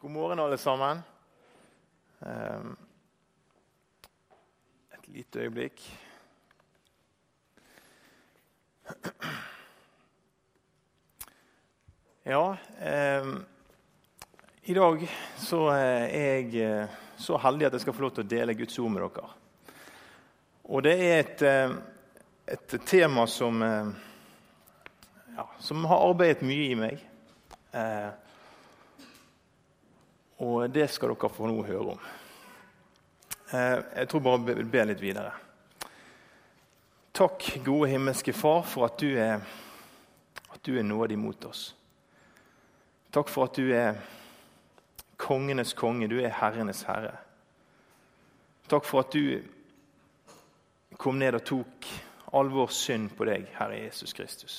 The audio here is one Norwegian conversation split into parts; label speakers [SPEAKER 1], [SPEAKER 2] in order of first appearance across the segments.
[SPEAKER 1] God morgen, alle sammen. Ehm, Et lite øyeblikk. Ja eh, I dag så er jeg eh, så heldig at jeg skal få lov til å dele Guds ord med dere. Og det er et, eh, et tema som, eh, ja, som har arbeidet mye i meg. Eh, og det skal dere få noe å høre om. Eh, jeg tror bare jeg ber litt videre. Takk, gode himmelske Far, for at du er, at du er nådig mot oss. Takk for at du er kongenes konge, du er herrenes herre. Takk for at du kom ned og tok all vår synd på deg, Herre Jesus Kristus.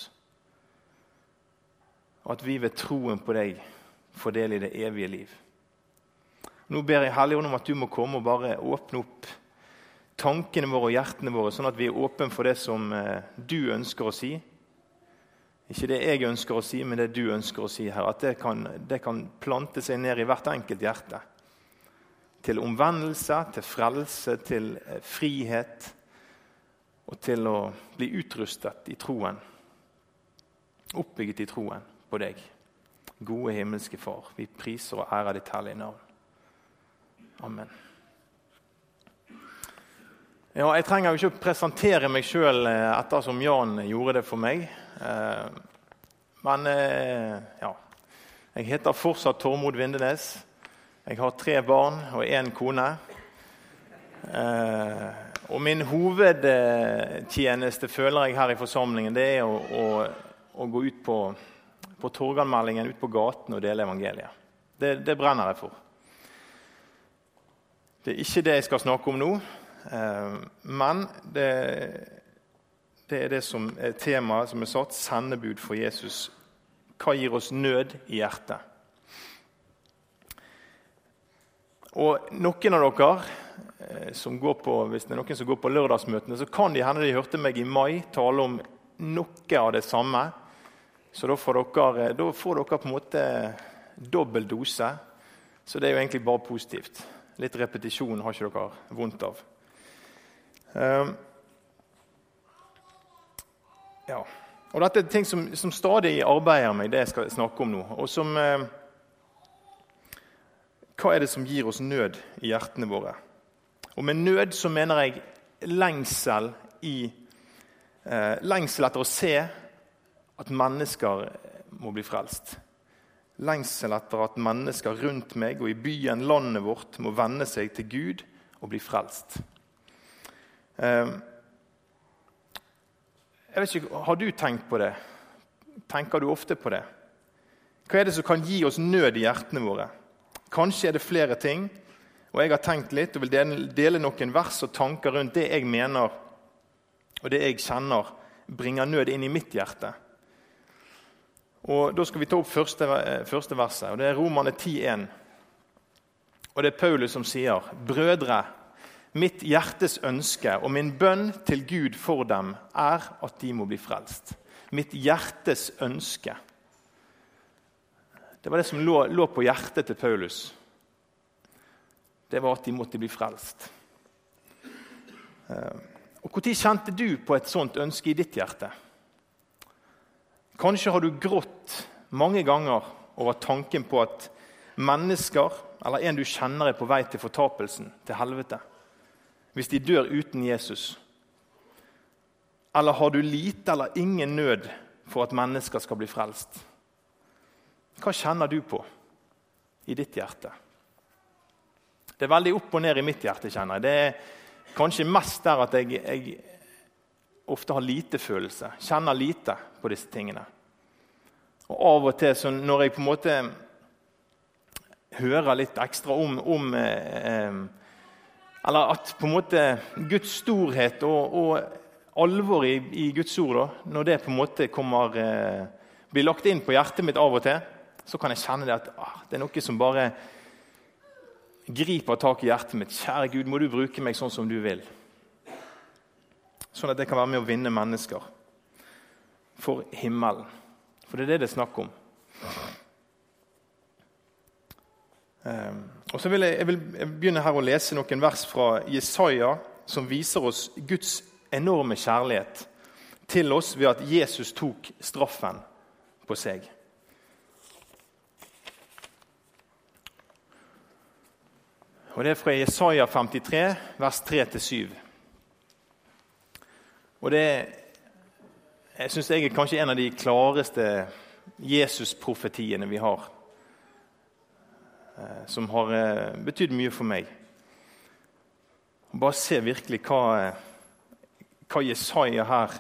[SPEAKER 1] At vi ved troen på deg får del i det evige liv. Nå ber jeg Helligånd om at du må komme og bare åpne opp tankene våre og hjertene våre, sånn at vi er åpne for det som eh, du ønsker å si. Ikke det jeg ønsker å si, men det du ønsker å si her. At det kan, det kan plante seg ned i hvert enkelt hjerte. Til omvendelse, til frelse, til eh, frihet. Og til å bli utrustet i troen. Oppbygget i troen på deg. Gode himmelske Far, vi priser og ærer ditt hellige navn. Amen. Ja, jeg trenger jo ikke presentere meg sjøl ettersom Jan gjorde det for meg. Eh, men eh, ja. Jeg heter fortsatt Tormod Vindenes. Jeg har tre barn og én kone. Eh, og min hovedtjeneste føler jeg her i forsamlingen, det er å, å, å gå ut på, på torganmeldingen, ut på gaten og dele evangeliet. Det, det brenner jeg for. Det er ikke det jeg skal snakke om nå, men det, det er det som er temaet som er satt sendebud for Jesus. Hva gir oss nød i hjertet? Og noen av dere som går på, Hvis det er noen som går på lørdagsmøtene, så kan de hende de hørte meg i mai tale om noe av det samme. Så da får dere, da får dere på en måte dobbel dose. Så det er jo egentlig bare positivt. Litt repetisjon har ikke dere vondt av. Um, ja. Og Dette er ting som, som, stadig arbeider meg, det jeg skal snakke om nå. Og som, eh, hva er det som gir oss nød i hjertene våre? Og Med nød så mener jeg lengsel, i, eh, lengsel etter å se at mennesker må bli frelst. Lengsel etter at mennesker rundt meg og i byen, landet vårt, må venne seg til Gud og bli frelst. Eh, jeg vet ikke, Har du tenkt på det? Tenker du ofte på det? Hva er det som kan gi oss nød i hjertene våre? Kanskje er det flere ting. Og Jeg har tenkt litt og vil dele noen vers og tanker rundt det jeg mener og det jeg kjenner bringer nød inn i mitt hjerte. Og Da skal vi ta opp første, første verset, og det er Romane 10,1. Og det er Paulus som sier.: Brødre, Mitt hjertes ønske og min bønn til Gud for dem er at de må bli frelst. Mitt hjertes ønske. Det var det som lå, lå på hjertet til Paulus. Det var at de måtte bli frelst. Eh, og Når kjente du på et sånt ønske i ditt hjerte? Kanskje har du grått mange ganger over tanken på at mennesker eller en du kjenner, er på vei til fortapelsen, til helvete hvis de dør uten Jesus? Eller har du lite eller ingen nød for at mennesker skal bli frelst? Hva kjenner du på i ditt hjerte? Det er veldig opp og ned i mitt hjerte. kjenner jeg. Det er kanskje mest der at jeg, jeg ofte har lite følelse. Kjenner lite på disse tingene. Og Av og til når jeg på en måte hører litt ekstra om, om eh, eller at på en måte Guds storhet og, og alvor i, i, Guds ord, da, når det på en måte kommer, eh, blir lagt inn på hjertet mitt av og til, så kan jeg kjenne det at ah, det er noe som bare griper tak i hjertet mitt. Kjære Gud, må du bruke meg sånn som du vil. Sånn at jeg kan være med å vinne mennesker for himmelen. For det er det det er snakk om. Eh, og så vil jeg, jeg vil begynne her å lese noen vers fra Jesaja som viser oss Guds enorme kjærlighet til oss ved at Jesus tok straffen på seg. Og Det er fra Jesaja 53, vers 3-7. Og det jeg syns jeg er kanskje en av de klareste Jesus-profetiene vi har. Eh, som har eh, betydd mye for meg. Bare se virkelig hva, hva Jesaja her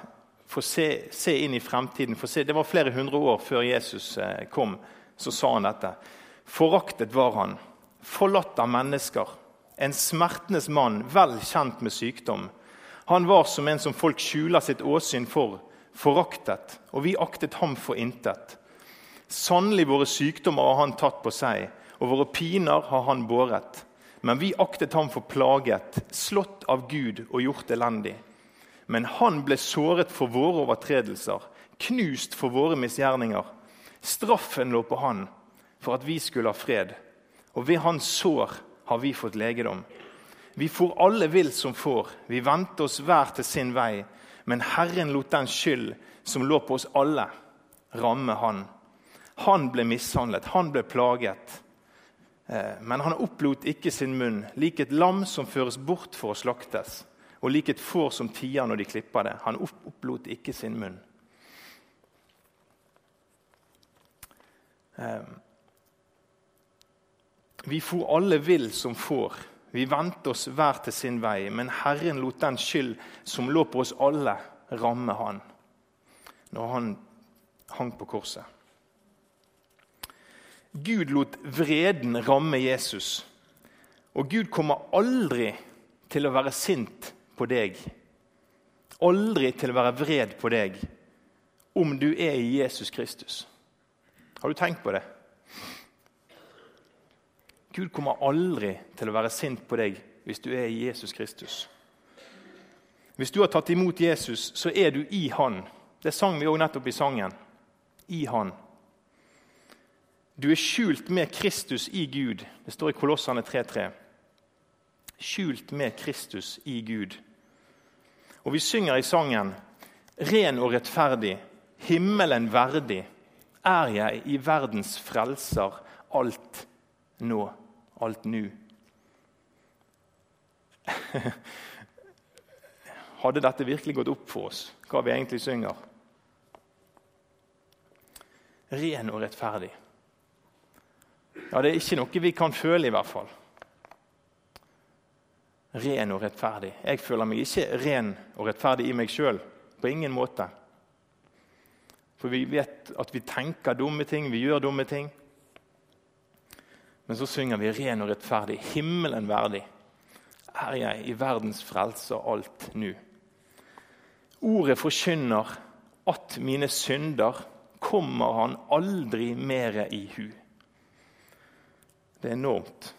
[SPEAKER 1] får se, se, inn i fremtiden. Se, det var flere hundre år før Jesus eh, kom, så sa han dette. Foraktet var han, forlatt av mennesker, en smertenes mann, vel kjent med sykdom. Han var som en som folk skjuler sitt åsyn for, foraktet, og vi aktet ham for intet. Sannelig våre sykdommer har han tatt på seg og våre piner har han båret. Men vi aktet ham for plaget, slått av Gud og gjort elendig. Men han ble såret for våre overtredelser, knust for våre misgjerninger. Straffen lå på han for at vi skulle ha fred, og ved hans sår har vi fått legedom. Vi for alle vill som får, vi vendte oss hver til sin vei, men Herren lot den skyld som lå på oss alle, ramme han. Han ble mishandlet, han ble plaget. Eh, men han opplot ikke sin munn, lik et lam som føres bort for å slaktes, og lik et får som tier når de klipper det. Han opplot ikke sin munn. Eh, vi for alle vill som får. Vi vendte oss hver til sin vei, men Herren lot den skyld som lå på oss alle, ramme han når han hang på korset. Gud lot vreden ramme Jesus. Og Gud kommer aldri til å være sint på deg. Aldri til å være vred på deg om du er i Jesus Kristus. Har du tenkt på det? Gud kommer aldri til å være sint på deg hvis du er i Jesus Kristus. Hvis du har tatt imot Jesus, så er du i Han. Det sang vi òg nettopp i sangen. I Han. Du er skjult med Kristus i Gud. Det står i Kolossene 3.3. Skjult med Kristus i Gud. Og vi synger i sangen Ren og rettferdig, himmelen verdig, er jeg i verdens frelser alt nå, alt nå. Hadde dette virkelig gått opp for oss, hva vi egentlig synger? Ren og rettferdig. Ja, Det er ikke noe vi kan føle, i hvert fall. Ren og rettferdig. Jeg føler meg ikke ren og rettferdig i meg sjøl. På ingen måte. For vi vet at vi tenker dumme ting, vi gjør dumme ting. Men så synger vi 'ren og rettferdig', himmelen verdig. Er jeg i verdens frelse alt nu? Ordet forkynner at mine synder kommer han aldri mere i hu. Det er enormt.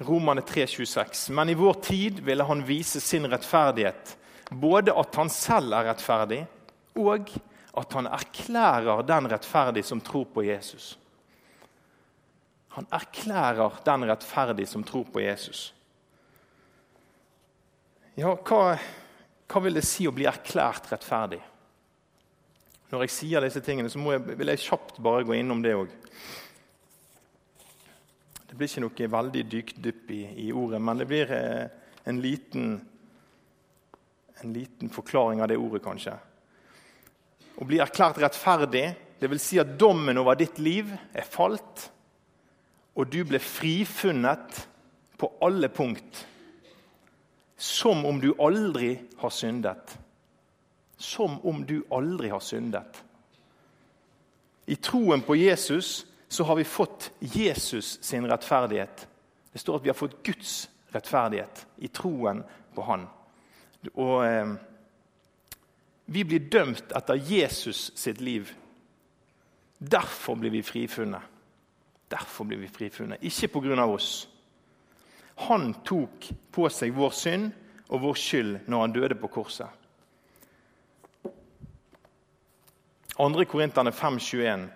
[SPEAKER 1] Romane 3,26. Men i vår tid ville han vise sin rettferdighet, både at han selv er rettferdig, og at han erklærer den rettferdig som tror på Jesus. Han erklærer den rettferdig som tror på Jesus. Ja, hva, hva vil det si å bli erklært rettferdig? Når jeg sier disse tingene, så jeg, vil jeg kjapt bare gå innom det òg. Det blir ikke noe veldig dykdypp i, i, ordet, men det blir eh, en, liten, en liten forklaring av det ordet, kanskje. Å bli erklært rettferdig, dvs. Si at dommen over ditt liv er falt, og du ble frifunnet på alle punkt, som om du aldri har syndet som om du aldri har syndet. I troen på Jesus så har vi fått Jesus sin rettferdighet. Det står at vi har fått Guds rettferdighet i troen på Han. Og eh, Vi blir dømt etter Jesus sitt liv. Derfor blir vi frifunnet. Derfor blir vi frifunnet, ikke pga. oss. Han tok på seg vår synd og vår skyld når han døde på korset. 2. Korinterne 5,21.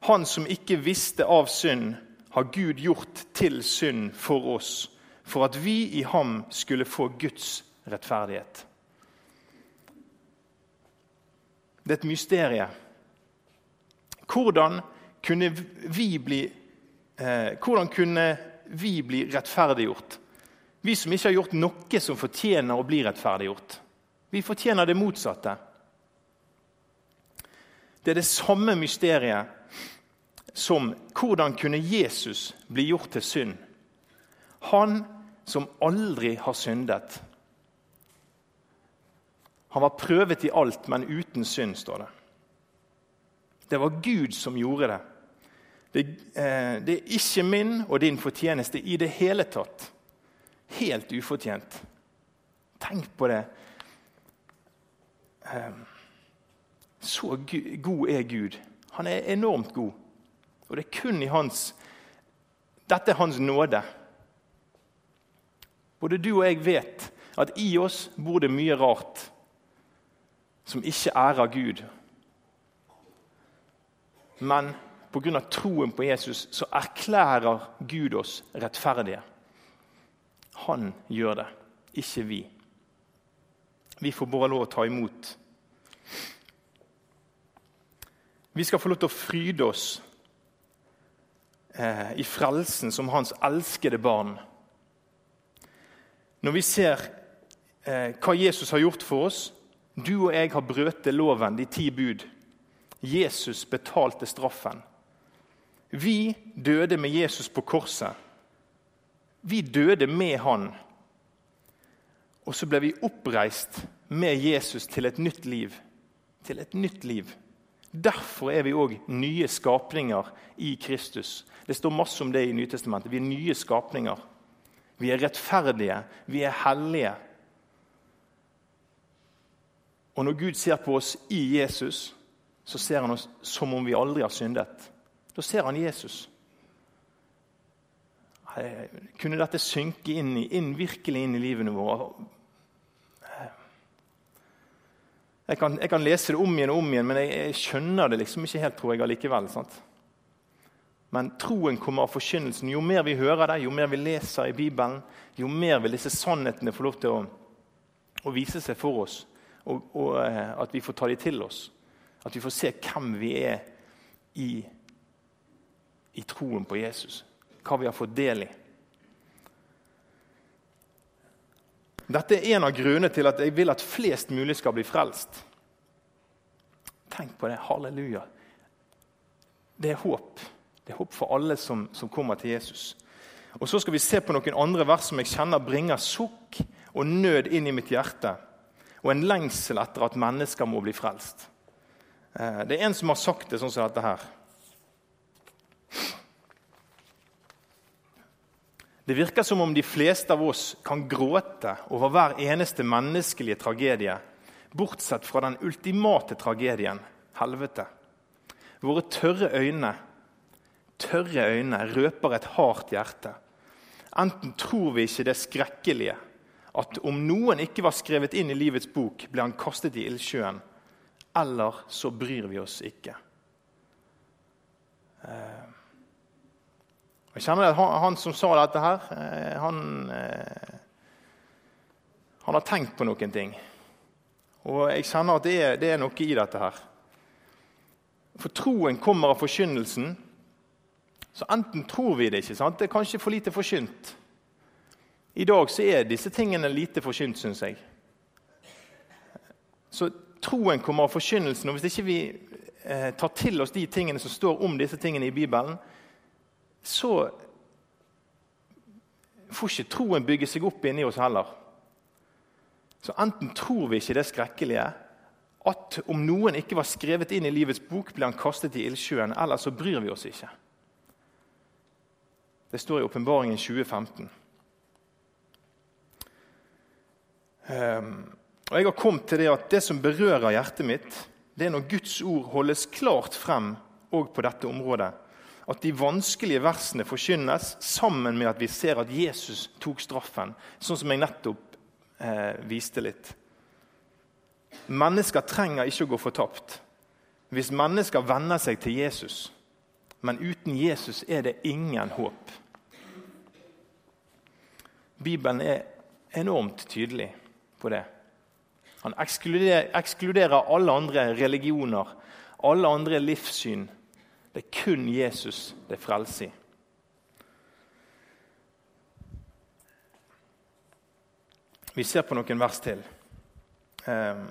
[SPEAKER 1] Han som ikke visste av synd, har Gud gjort til synd for oss, for at vi i ham skulle få Guds rettferdighet. Det er et mysterium. Hvordan kunne vi bli, eh, hvordan kunne vi bli rettferdiggjort? Vi som ikke har gjort noe som fortjener å bli rettferdiggjort. Vi fortjener det motsatte. Det er det samme mysteriet som hvordan kunne Jesus bli gjort til synd? Han som aldri har syndet. Han var prøvet i alt, men uten synd, står det. Det var Gud som gjorde det. Det, eh, det er ikke min og din fortjeneste i det hele tatt. Helt ufortjent. Tenk på det. Eh, så god er Gud. Han er enormt god. Og det er kun i hans Dette er hans nåde. Både du og jeg vet at i oss bor det mye rart som ikke ærer Gud. Men pga. troen på Jesus så erklærer Gud oss rettferdige. Han gjør det, ikke vi. Vi får bare lov å ta imot. Vi skal få lov til å fryde oss eh, i frelsen som hans elskede barn. Når vi ser eh, hva Jesus har gjort for oss Du og jeg har brøt loven, de ti bud. Jesus betalte straffen. Vi døde med Jesus på korset. Vi døde med han. Og så ble vi oppreist med Jesus til et nytt liv. Til et nytt liv. Derfor er vi òg nye skapninger i Kristus. Det står masse om det i Nytestamentet. Vi er nye skapninger. Vi er rettferdige. Vi er hellige. Og når Gud ser på oss i Jesus, så ser han oss som om vi aldri har syndet. Da ser han Jesus. Kunne dette synke inn, inn virkelig inn i livene våre? Jeg kan, jeg kan, lese det om igjen og om igjen, men jeg, jeg skjønner det liksom ikke helt, tror jeg, allikevel. Sant? Men troen kommer av forkynnelsen. Jo mer vi hører det, jo mer vi leser i Bibelen, jo mer vil disse sannhetene få lov til å, å vise seg for oss, og, og eh, at vi får ta dem til oss. At vi får se hvem vi er i, i troen på Jesus. Hva vi har fått del i. Dette er en av grunnene til at jeg vil at flest mulig skal bli frelst. Tenk på det. Halleluja. Det er håp. Det er håp for alle som, som, kommer til Jesus. Og Så skal vi se på noen andre vers som jeg kjenner bringer sukk og nød inn i mitt hjerte. Og en lengsel etter at mennesker må bli frelst. Eh, det er en som har sagt det sånn som dette her. Det virker som om de fleste av oss kan gråte over hver eneste menneskelige tragedie, bortsett fra den ultimate tragedien helvete. Våre tørre øyne tørre øyne røper et hardt hjerte. Enten tror vi ikke det skrekkelige, at om noen ikke var skrevet inn i livets bok, ble han kastet i ildsjøen, eller så bryr vi oss ikke. Eh, jeg kjenner at han, som sa dette her, eh, han, eh, han har tenkt på noen ting. Og jeg kjenner at det er, det er noe i dette her. For troen kommer av forkynnelsen, så enten tror vi det ikke, sant? det er kanskje for lite forkynt. I dag så er disse tingene lite forkynt, syns jeg. Så troen kommer av forkynnelsen. og Hvis ikke vi eh, tar til oss de tingene som står om disse tingene i Bibelen, så får ikke troen bygge seg opp inni oss heller. Så enten tror vi ikke det skrekkelige, at om noen ikke var skrevet inn i livets bok, ble han kastet i ildsjøen, eller så bryr vi oss ikke. Det står i Åpenbaringen 2015. og Jeg har kommet til det at det som berører hjertet mitt, det er når Guds ord holdes klart frem òg på dette området. At de vanskelige versene forkynnes sammen med at vi ser at Jesus tok straffen. Sånn som jeg nettopp eh, viste litt. Mennesker trenger ikke å gå fortapt. Hvis mennesker venner seg til Jesus, Men uten Jesus er det ingen håp. Bibelen er enormt tydelig på det. Han ekskluderer, ekskluderer alle andre religioner, alle andre livssyn. Det er kun Jesus det er i. Vi ser på noen vers til. Um,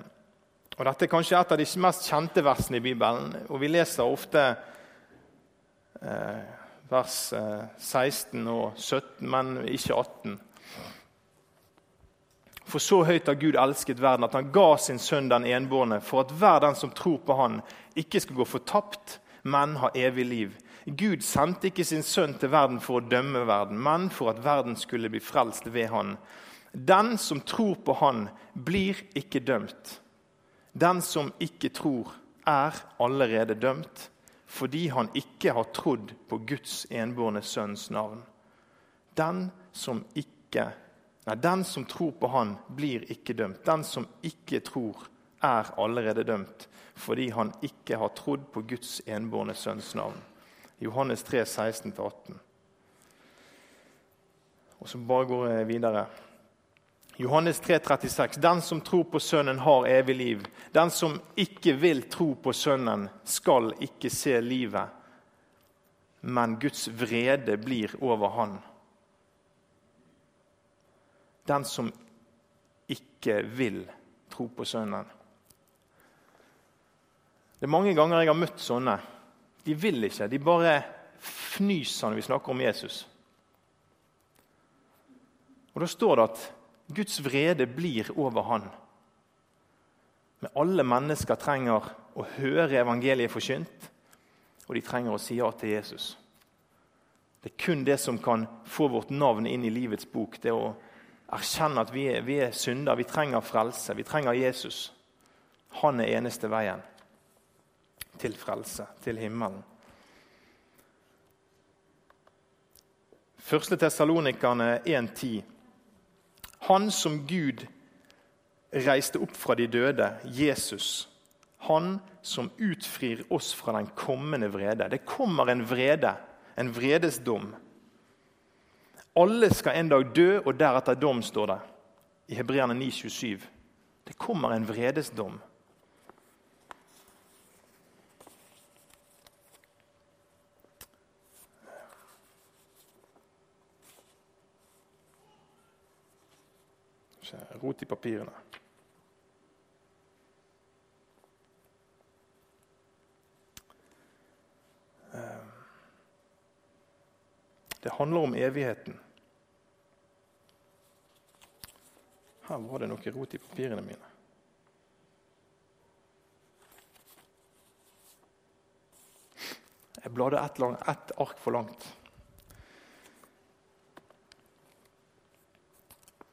[SPEAKER 1] og Dette er kanskje et av de mest kjente versene i Bibelen. og Vi leser ofte eh, vers eh, 16 og 17, men ikke 18. For så høyt har Gud elsket verden, at han ga sin sønn den enbårne, for at hver den som tror på han, ikke skal gå fortapt, men ha evig liv. Gud sendte ikke sin sønn til verden for å dømme verden, men for at verden skulle bli frelst ved han. Den som tror på Han, blir ikke dømt. Den som ikke tror, er allerede dømt fordi han ikke har trodd på Guds enbårne sønns navn. Den som, ikke, nei, den som tror på Han, blir ikke dømt. Den som ikke tror, er allerede dømt fordi han ikke har trodd på Guds enbårne sønns navn. Johannes 3, 16-18. Og så bare går jeg videre. Johannes 3, 36. Den som tror på Sønnen, har evig liv. Den som ikke vil tro på Sønnen, skal ikke se livet, men Guds vrede blir over han. Den som ikke vil tro på Sønnen. Det er mange ganger jeg har møtt sånne. De vil ikke. De bare fnyser når vi snakker om Jesus. Og Da står det at Guds vrede blir over han. Men alle mennesker trenger å høre evangeliet forkynt, og de trenger å si ja til Jesus. Det er kun det som kan få vårt navn inn i livets bok. Det å erkjenne at vi er, vi er synder, vi trenger frelse, vi trenger Jesus. Han er eneste veien til frelse, til himmelen. Første Tessalonikerne 1.10. Han som Gud reiste opp fra de døde, Jesus. Han som utfrir oss fra den kommende vrede. Det kommer en vrede, en vredesdom. Alle skal en dag dø, og deretter dom, står det i Hebreerne 9,27. Det kommer en vredesdom. Rot i papirene. Ehm. Det handler om evigheten. Her var det noe rot i papirene mine. Jeg bladde ett, et ark for langt.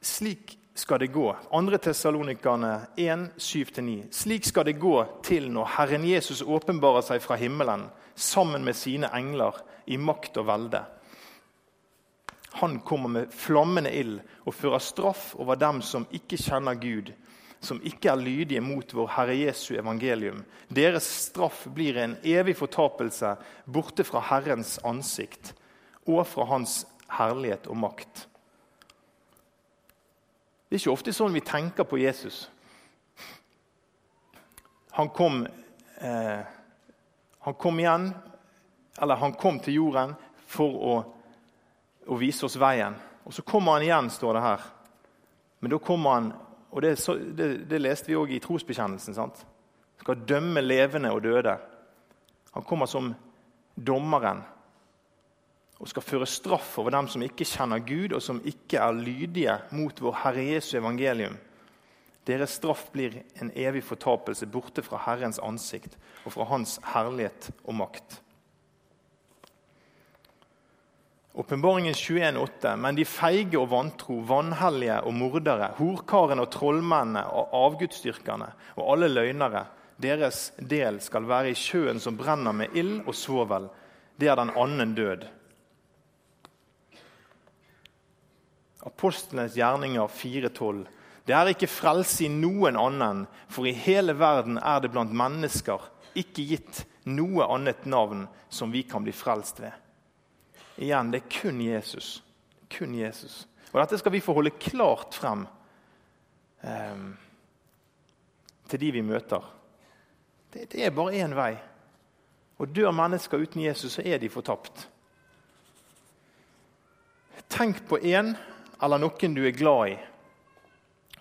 [SPEAKER 1] Slik skal det gå. 2. Tessalonikerne 1, 7-9. Slik skal det gå til når Herren Jesus åpenbarer seg fra himmelen sammen med sine engler i makt og velde. Han kommer med flammende ild og fører straff over dem som ikke kjenner Gud, som ikke er lydige mot vår Herre Jesu evangelium. Deres straff blir en evig fortapelse borte fra Herrens ansikt og fra Hans herlighet og makt. Det er ikke ofte sånn vi tenker på Jesus. Han kom, eh, han kom igjen, eller han kom til jorden for å, å, vise oss veien. Og så kommer han igjen, står det her. Men da kommer han Og det, det, det leste vi òg i trosbekjennelsen. sant? Skal dømme levende og døde. Han kommer som dommeren og skal føre straff over dem som ikke kjenner Gud, og som ikke er lydige mot vår Herre Jesu evangelium. Deres straff blir en evig fortapelse borte fra Herrens ansikt og fra Hans herlighet og makt. Åpenbaringen 21,8.: Men de feige og vantro, vanhellige og mordere, horkarene og trollmennene og avgudsdyrkerne og alle løgnere, deres del skal være i sjøen som brenner med ild og svovel. Det er den annen død. Apostlenes gjerninger 4,12. Det er ikke frelse i noen annen, for i hele verden er det blant mennesker ikke gitt noe annet navn som vi kan bli frelst ved. Igjen, det er kun Jesus. Kun Jesus. Og Dette skal vi få holde klart frem eh, til de vi møter. Det, det er bare én vei. Og dør mennesker uten Jesus, så er de fortapt. Tenk på en eller noen du er glad i,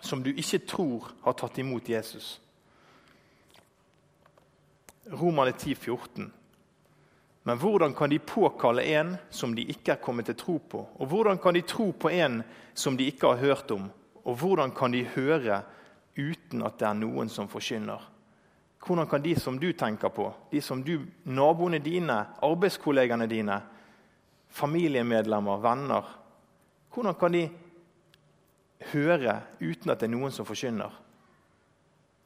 [SPEAKER 1] som du ikke tror har tatt imot Jesus. Romane 10, 14. Men hvordan kan de påkalle en som de ikke er kommet til tro på? Og hvordan kan de tro på en som de ikke har hørt om? Og hvordan kan de høre uten at det er noen som forkynner? Hvordan kan de som du tenker på, de som du, naboene dine, arbeidskollegene dine, familiemedlemmer, venner Hvordan kan de høre uten at det er noen som forkynner?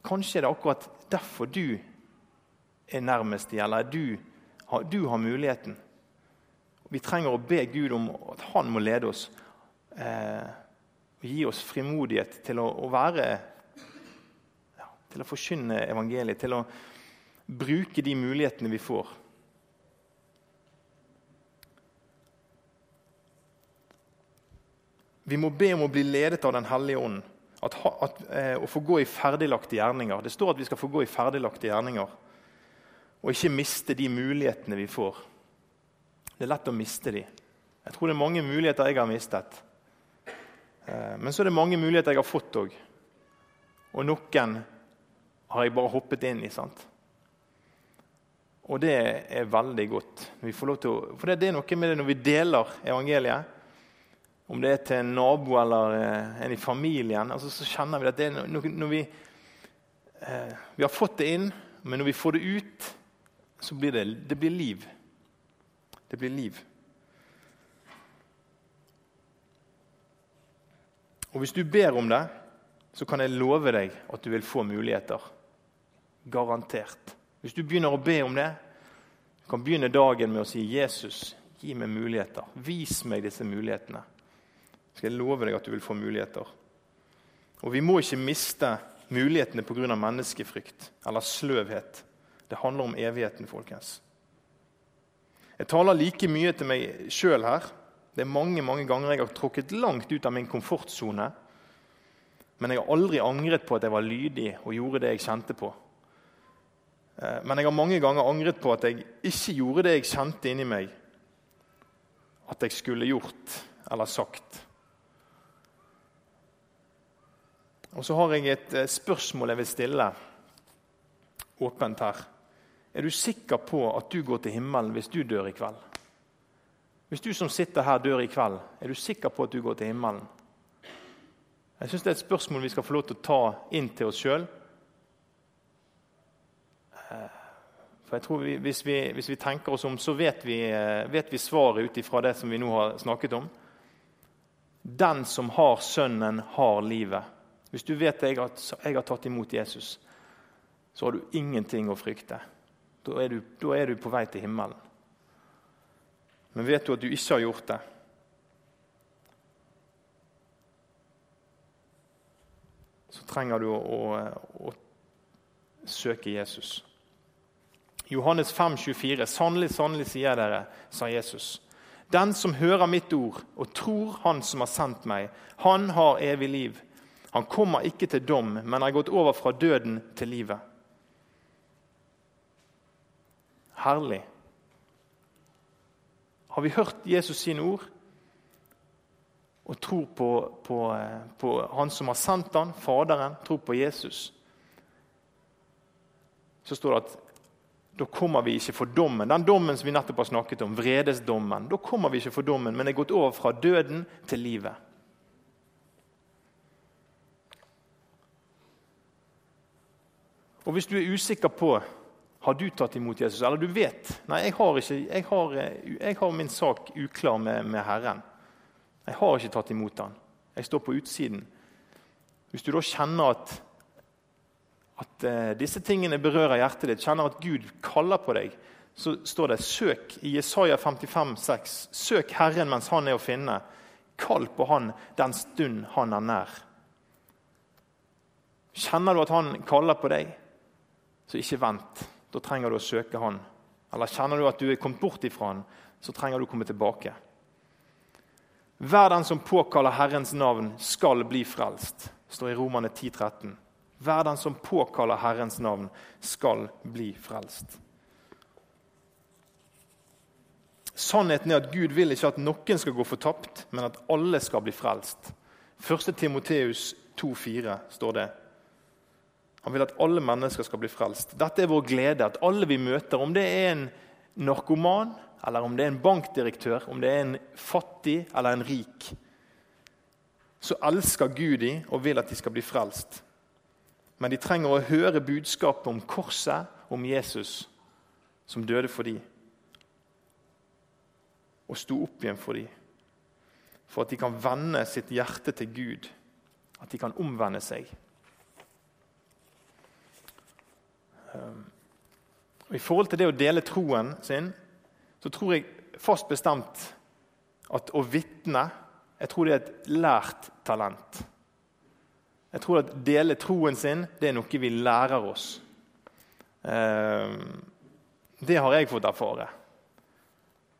[SPEAKER 1] Kanskje er det akkurat derfor du er nærmest de, eller er du, du har muligheten. Vi trenger å be Gud om at han må lede oss. Eh, og gi oss frimodighet til å, å være ja, Til å forkynne evangeliet, til å bruke de mulighetene vi får. Vi må be om å bli ledet av Den hellige ånd. At, at, eh, å få gå i ferdiglagte gjerninger. Det står at vi skal få gå i ferdiglagte gjerninger og ikke miste de mulighetene vi får. Det er lett å miste de. Jeg tror det er mange muligheter jeg har mistet. Eh, men så er det mange muligheter jeg har fått òg. Og noen har jeg bare hoppet inn i. sant? Og det er veldig godt. Å, for det er noe med det når vi deler evangeliet. Om det er til en nabo eller eh, en i familien, altså så kjenner vi at det er noe, når vi, eh, vi har fått det inn, men når vi får det ut, så blir det, det blir liv. Det blir liv. Og Hvis du ber om det, så kan jeg love deg at du vil få muligheter. Garantert. Hvis du begynner å be om det, du kan begynne dagen med å si 'Jesus, gi meg muligheter'. Vis meg disse mulighetene. Så skal jeg love deg at du vil få muligheter. Og Vi må ikke miste mulighetene pga. menneskefrykt eller sløvhet. Det handler om evigheten, folkens. Jeg taler like mye til meg sjøl her. Det er mange mange ganger jeg har tråkket langt ut av min komfortsone. Men jeg har aldri angret på at jeg var lydig og gjorde det jeg kjente på. Eh, men jeg har mange ganger angret på at jeg ikke gjorde det jeg kjente inni meg at jeg skulle gjort eller sagt. Og så har jeg et eh, spørsmål jeg vil stille åpent her. Er du sikker på at du går til himmelen hvis du dør i kveld? Hvis du som sitter her, dør i kveld, er du sikker på at du går til himmelen? Jeg synes Det er et spørsmål vi skal få lov til å ta inn til oss sjøl. Eh, for jeg tror vi, hvis, vi, hvis, vi, tenker oss om, så vet vi, eh, vet vi svaret ut ifra det som vi nå har snakket om. Den som har Sønnen, har livet. Hvis du vet at jeg har, jeg har tatt imot Jesus, så har du ingenting å frykte. Da er, du, da er du på vei til himmelen. Men vet du at du ikke har gjort det? Så trenger du å, å, å søke Jesus. Johannes 5, 24. Sannelig, sannelig sier dere, sa Jesus. Den som hører mitt ord og tror Han som har sendt meg, han har evig liv. Han kommer ikke til dom, men er gått over fra døden til livet. Herlig. Har vi hørt Jesus sine ord og tror på, på, på Han som har sendt han, Faderen, tror på Jesus, så står det at da kommer vi ikke for dommen. Den dommen som vi nettopp har snakket om, vredesdommen. Da kommer vi ikke for dommen, men er gått over fra døden til livet. Og Hvis du er usikker på har du tatt imot Jesus? Eller du vet nei, jeg har, ikke, jeg har, jeg har min sak uklar med, med, Herren. Jeg har ikke tatt imot han. Jeg står på utsiden. Hvis du da kjenner at, at uh, disse tingene berører hjertet ditt, kjenner at Gud kaller på deg, så står det søk i Jesaja 55, 6, Søk Herren mens han er å finne. Kall på han den stund han er nær. Kjenner du at han kaller på deg, så ikke vent. Da trenger du å søke Han. Eller kjenner du at du er kommet bort ifra Han, så trenger du å komme tilbake. Hver den som påkaller Herrens navn, skal bli frelst, står i Romane 10, 13. Hver den som påkaller Herrens navn, skal bli frelst. Sannheten er at Gud vil ikke at noen skal gå fortapt, men at alle skal bli frelst. 1. Timoteus 2,4 står det. Han vil at alle mennesker skal bli frelst. Dette er vår glede, at alle vi møter, om det er en narkoman, eller om det er en bankdirektør, om det er en fattig eller en rik, så elsker Gud dem og vil at de skal bli frelst. Men de trenger å høre budskapet om korset, om Jesus, som døde for dem og sto opp igjen for dem. For at de kan vende sitt hjerte til Gud, at de kan omvende seg. Og I forhold til det å dele troen sin, så tror jeg fast bestemt at å vitne jeg tror det er et lært talent. Jeg tror at dele troen sin det er noe vi lærer oss. Ehm, det har jeg fått erfare.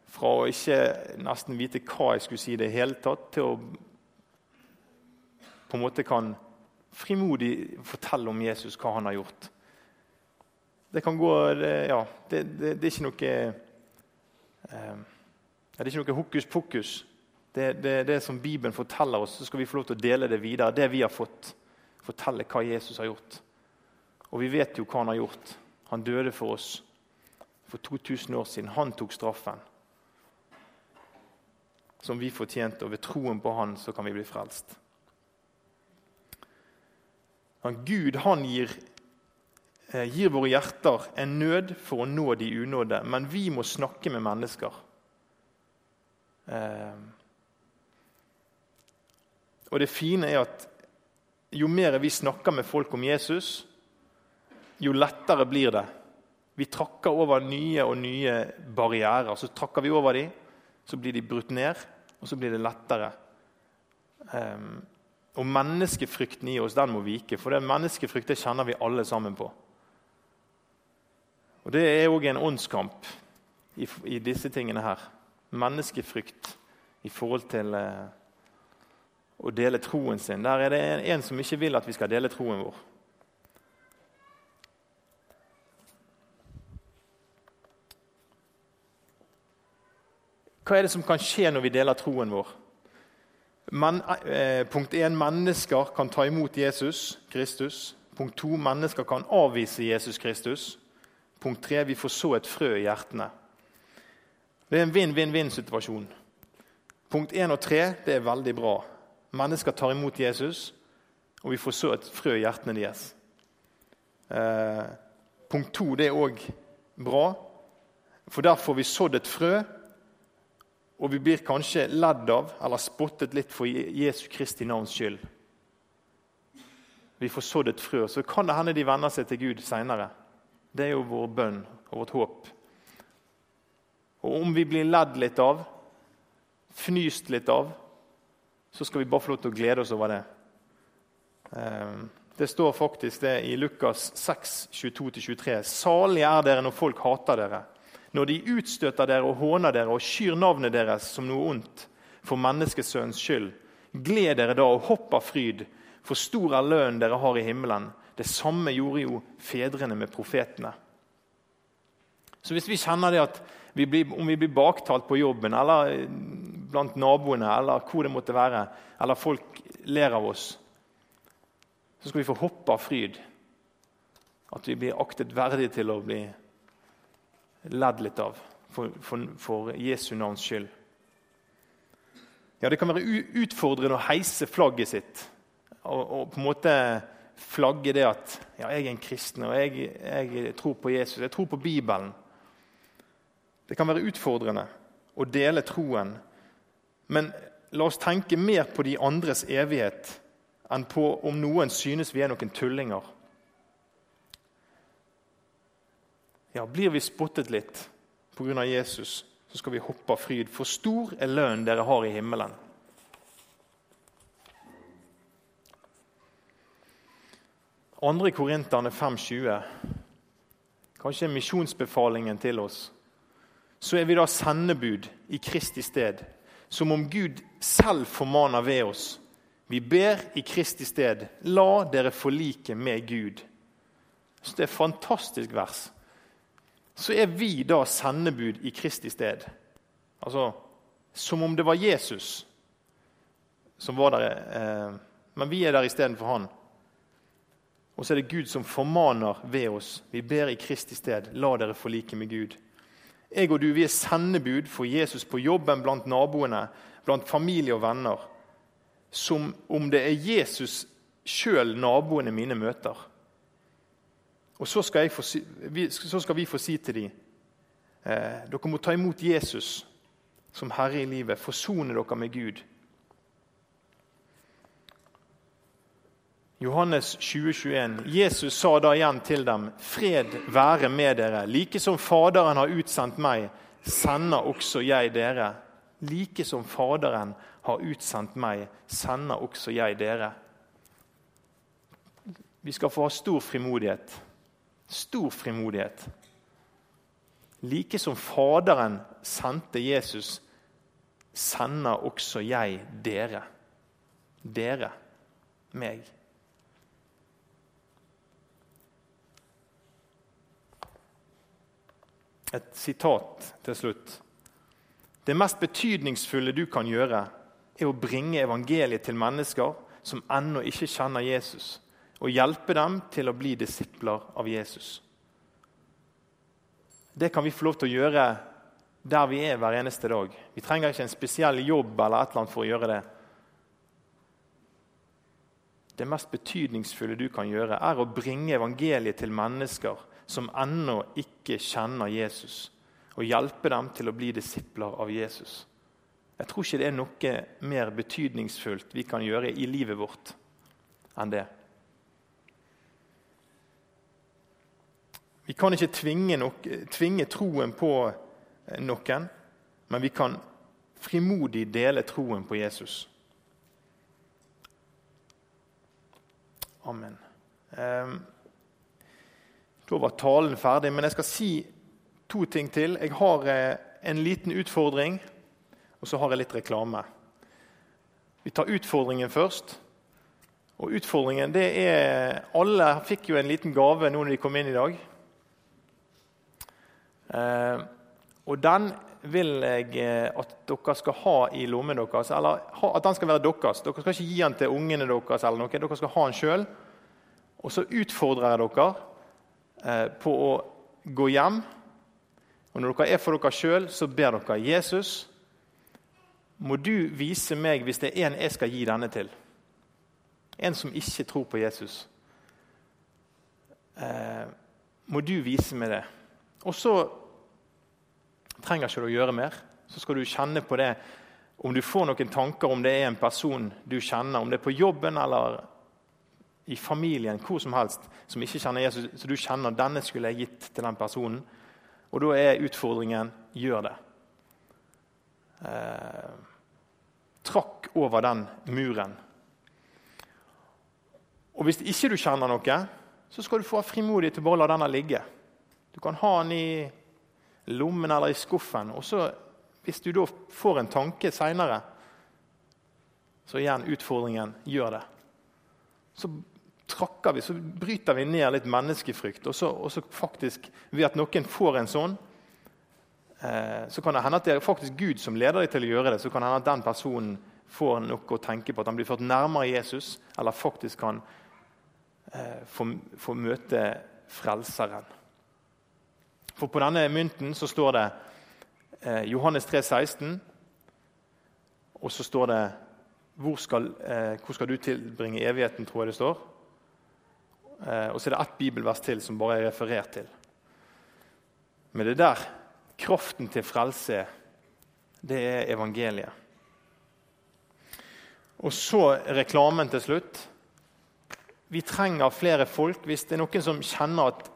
[SPEAKER 1] Fra å ikke nesten vite hva jeg skulle si i det hele tatt, til å på en måte kan frimodig fortelle om Jesus, hva han har gjort. Det kan gå Ja, det, det, det, er ikke noe eh, Det er ikke noe hokus pokus. Det, det det som Bibelen forteller oss, så skal vi få lov til å dele det videre. Det vi har fått. Fortelle hva Jesus har gjort. Og vi vet jo hva han har gjort. Han døde for oss for 2000 år siden. Han tok straffen som vi fortjente, og ved troen på Han så kan vi bli frelst. Men Gud han gir, eh, gir våre hjerter en nød for å nå de unådde, men vi må snakke med mennesker. Eh, og det fine er at jo mer vi snakker med folk om Jesus, jo lettere blir det. Vi trakker over nye og nye barrierer. Så trakker vi over dem, så blir de brutt ned, og så blir det lettere. Um, og menneskefrykten i oss den må vike, for det menneskefrykt det kjenner vi alle sammen på. Og Det er òg en åndskamp i, i, disse tingene her. Menneskefrykt i forhold til eh, å dele troen sin. Der er det en, en som ikke vil at vi skal dele troen vår. Hva er det som kan skje når vi deler troen vår? Men, eh, punkt 1. Mennesker kan ta imot Jesus Kristus. Punkt 2. Mennesker kan avvise Jesus Kristus. Punkt tre Vi får så et frø i hjertene. Det er en vinn-vinn-vinn-situasjon. Punkt én og tre det er veldig bra. Mennesker tar imot Jesus, og vi får så et frø i hjertene deres. Eh, punkt to det er òg bra, for der får vi sådd et frø og vi blir kanskje ledd av eller spottet litt for Jesu Kristi navns skyld. Vi får sådd et frø, så kan det hende de venner seg til Gud seinere. Det er jo vår bønn og vårt håp. Og om vi blir ledd litt av, fnyst litt av, så skal vi bare få lov til å glede oss over det. Ehm, det står faktisk det i Lukas 6, 22-23. Salige er dere når folk hater dere når de utstøter dere og håner dere og skyr navnet deres som noe ondt for menneskesønns skyld, gled dere da og hopp av fryd, for stor er lønnen dere har i himmelen. Det samme gjorde jo fedrene med profetene. Så hvis vi kjenner det at vi blir, om vi blir baktalt på jobben eller blant naboene eller hvor det måtte være, eller folk ler av oss, så skal vi få hoppe av fryd. At vi blir aktet verdige til å bli ledd litt av for, for, for Jesu navns skyld. Ja, Det kan være utfordrende å heise flagget sitt og, og på en måte flagge det at ja, jeg er en kristen og jeg, jeg, tror på Jesus, jeg tror på Bibelen. Det kan være utfordrende å dele troen, men la oss tenke mer på de andres evighet enn på om noen synes vi er noen tullinger. Ja, Blir vi spottet litt pga. Jesus, så skal vi hoppe av fryd. For stor er lønnen dere har i himmelen. Andre Korinterne 5,20. kanskje misjonsbefalingen til oss, så er vi da sendebud i Kristi sted. Som om Gud selv formaner ved oss. Vi ber i Kristi sted. La dere forlike med Gud. Så Det er et fantastisk vers. Så er vi da sendebud i Kristi sted. Altså som om det var Jesus som var der. Eh, men vi er der istedenfor han. Og så er det Gud som formaner ved oss. Vi ber i Kristi sted. La dere forlike med Gud. Jeg og du vi er sendebud for Jesus på jobben, blant naboene, blant familie og venner. Som om det er Jesus sjøl naboene mine møter. Og så skal, få, så skal, vi få si til dem eh, dere må ta imot Jesus som herre i livet. Forsone dere med Gud. Johannes 2021. Jesus sa da igjen til dem.: Fred være med dere. Like som Faderen har utsendt meg, sender også jeg dere. Like som Faderen har utsendt meg, sender også jeg dere. Vi skal få ha stor frimodighet. Stor frimodighet. Like som Faderen sendte Jesus, sender også jeg dere. Dere. Meg. Et sitat til slutt. Det mest betydningsfulle du kan gjøre, er å bringe evangeliet til mennesker som ennå ikke kjenner Jesus, og hjelpe dem til å bli disipler av Jesus. Det kan vi få lov til å gjøre der vi er hver eneste dag. Vi trenger ikke en spesiell jobb eller et eller annet for å gjøre det. Det mest betydningsfulle du kan gjøre, er å bringe evangeliet til mennesker som ennå ikke kjenner Jesus, og hjelpe dem til å bli disipler av Jesus. Jeg tror ikke det er noe mer betydningsfullt vi kan gjøre i livet vårt enn det. Vi kan ikke tvinge, noe, tvinge troen på noen, men vi kan frimodig dele troen på Jesus. Amen. Um, da var talen ferdig, men jeg skal si to ting til. Jeg har eh, en liten utfordring, og så har jeg litt reklame. Vi tar utfordringen først. Og utfordringen det er Alle fikk jo en liten gave nå når de kom inn i dag. Eh, og den vil jeg eh, at dere skal ha i lommen deres. Eller at den skal være deres. Dere skal ikke gi den til ungene deres. eller noe. Dere skal ha den sjøl. Og så utfordrer jeg dere på å gå hjem. Og Når dere er for dere sjøl, så ber dere Jesus. Må du vise meg hvis det er en jeg skal gi denne til? En som ikke tror på Jesus. Eh, må du vise meg det? Og så trenger ikke du å gjøre mer. Så skal du kjenne på det om du får noen tanker om det er en person du kjenner, om det er på jobben eller i familien, hvor som helst, som ikke kjenner Jesus, så du kjenner denne skulle jeg gitt til den personen. Og da er utfordringen gjør det. Eh, trakk over den muren. Og Hvis ikke du kjenner noe, så skal du få frimodig til å bare la denne ligge. Du kan ha den i lommen eller i skuffen. og så, Hvis du da får en tanke seinere, så igjen utfordringen gjør det. Så trakker vi, så bryter vi ned litt menneskefrykt. Og så, og så faktisk, ved at noen får en sånn, eh, så kan det hende at det er faktisk Gud som leder deg til å gjøre det. Så kan det hende at den personen får noe å tenke på, at han blir ført nærmere Jesus, eller faktisk kan eh, få, få, møte Frelseren. For på denne mynten så står det eh, Johannes 3, 16, og så står det hvor skal, eh, hvor skal du tilbringe evigheten, tror jeg det står. Eh, og så er det ett bibelvers til som bare er referert til. Men det der kraften til frelse, det er evangeliet. Og så reklamen til slutt. Vi trenger flere folk. Hvis det er noen som kjenner at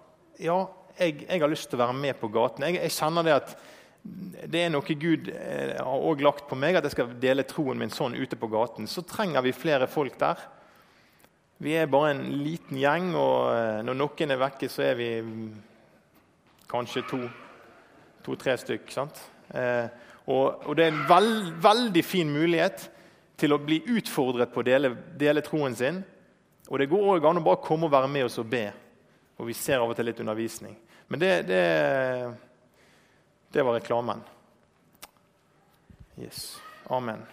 [SPEAKER 1] ja, jeg, jeg har lyst til å være med på gaten. Jeg, jeg kjenner det at det er noe Gud eh, har lagt på meg, at jeg skal dele troen min sånn ute på gaten. Så trenger vi flere folk der. Vi er bare en liten gjeng, og eh, når noen er vekke, så er vi kanskje to-tre to, stykk. sant? Eh, og, og, det er en veld, veldig fin mulighet til å bli utfordret på å dele, dele troen sin. Og det går òg an å bare komme og være med oss og be. Og vi ser av og til litt undervisning. Men det, det, det var reklamen. Yes. Amen.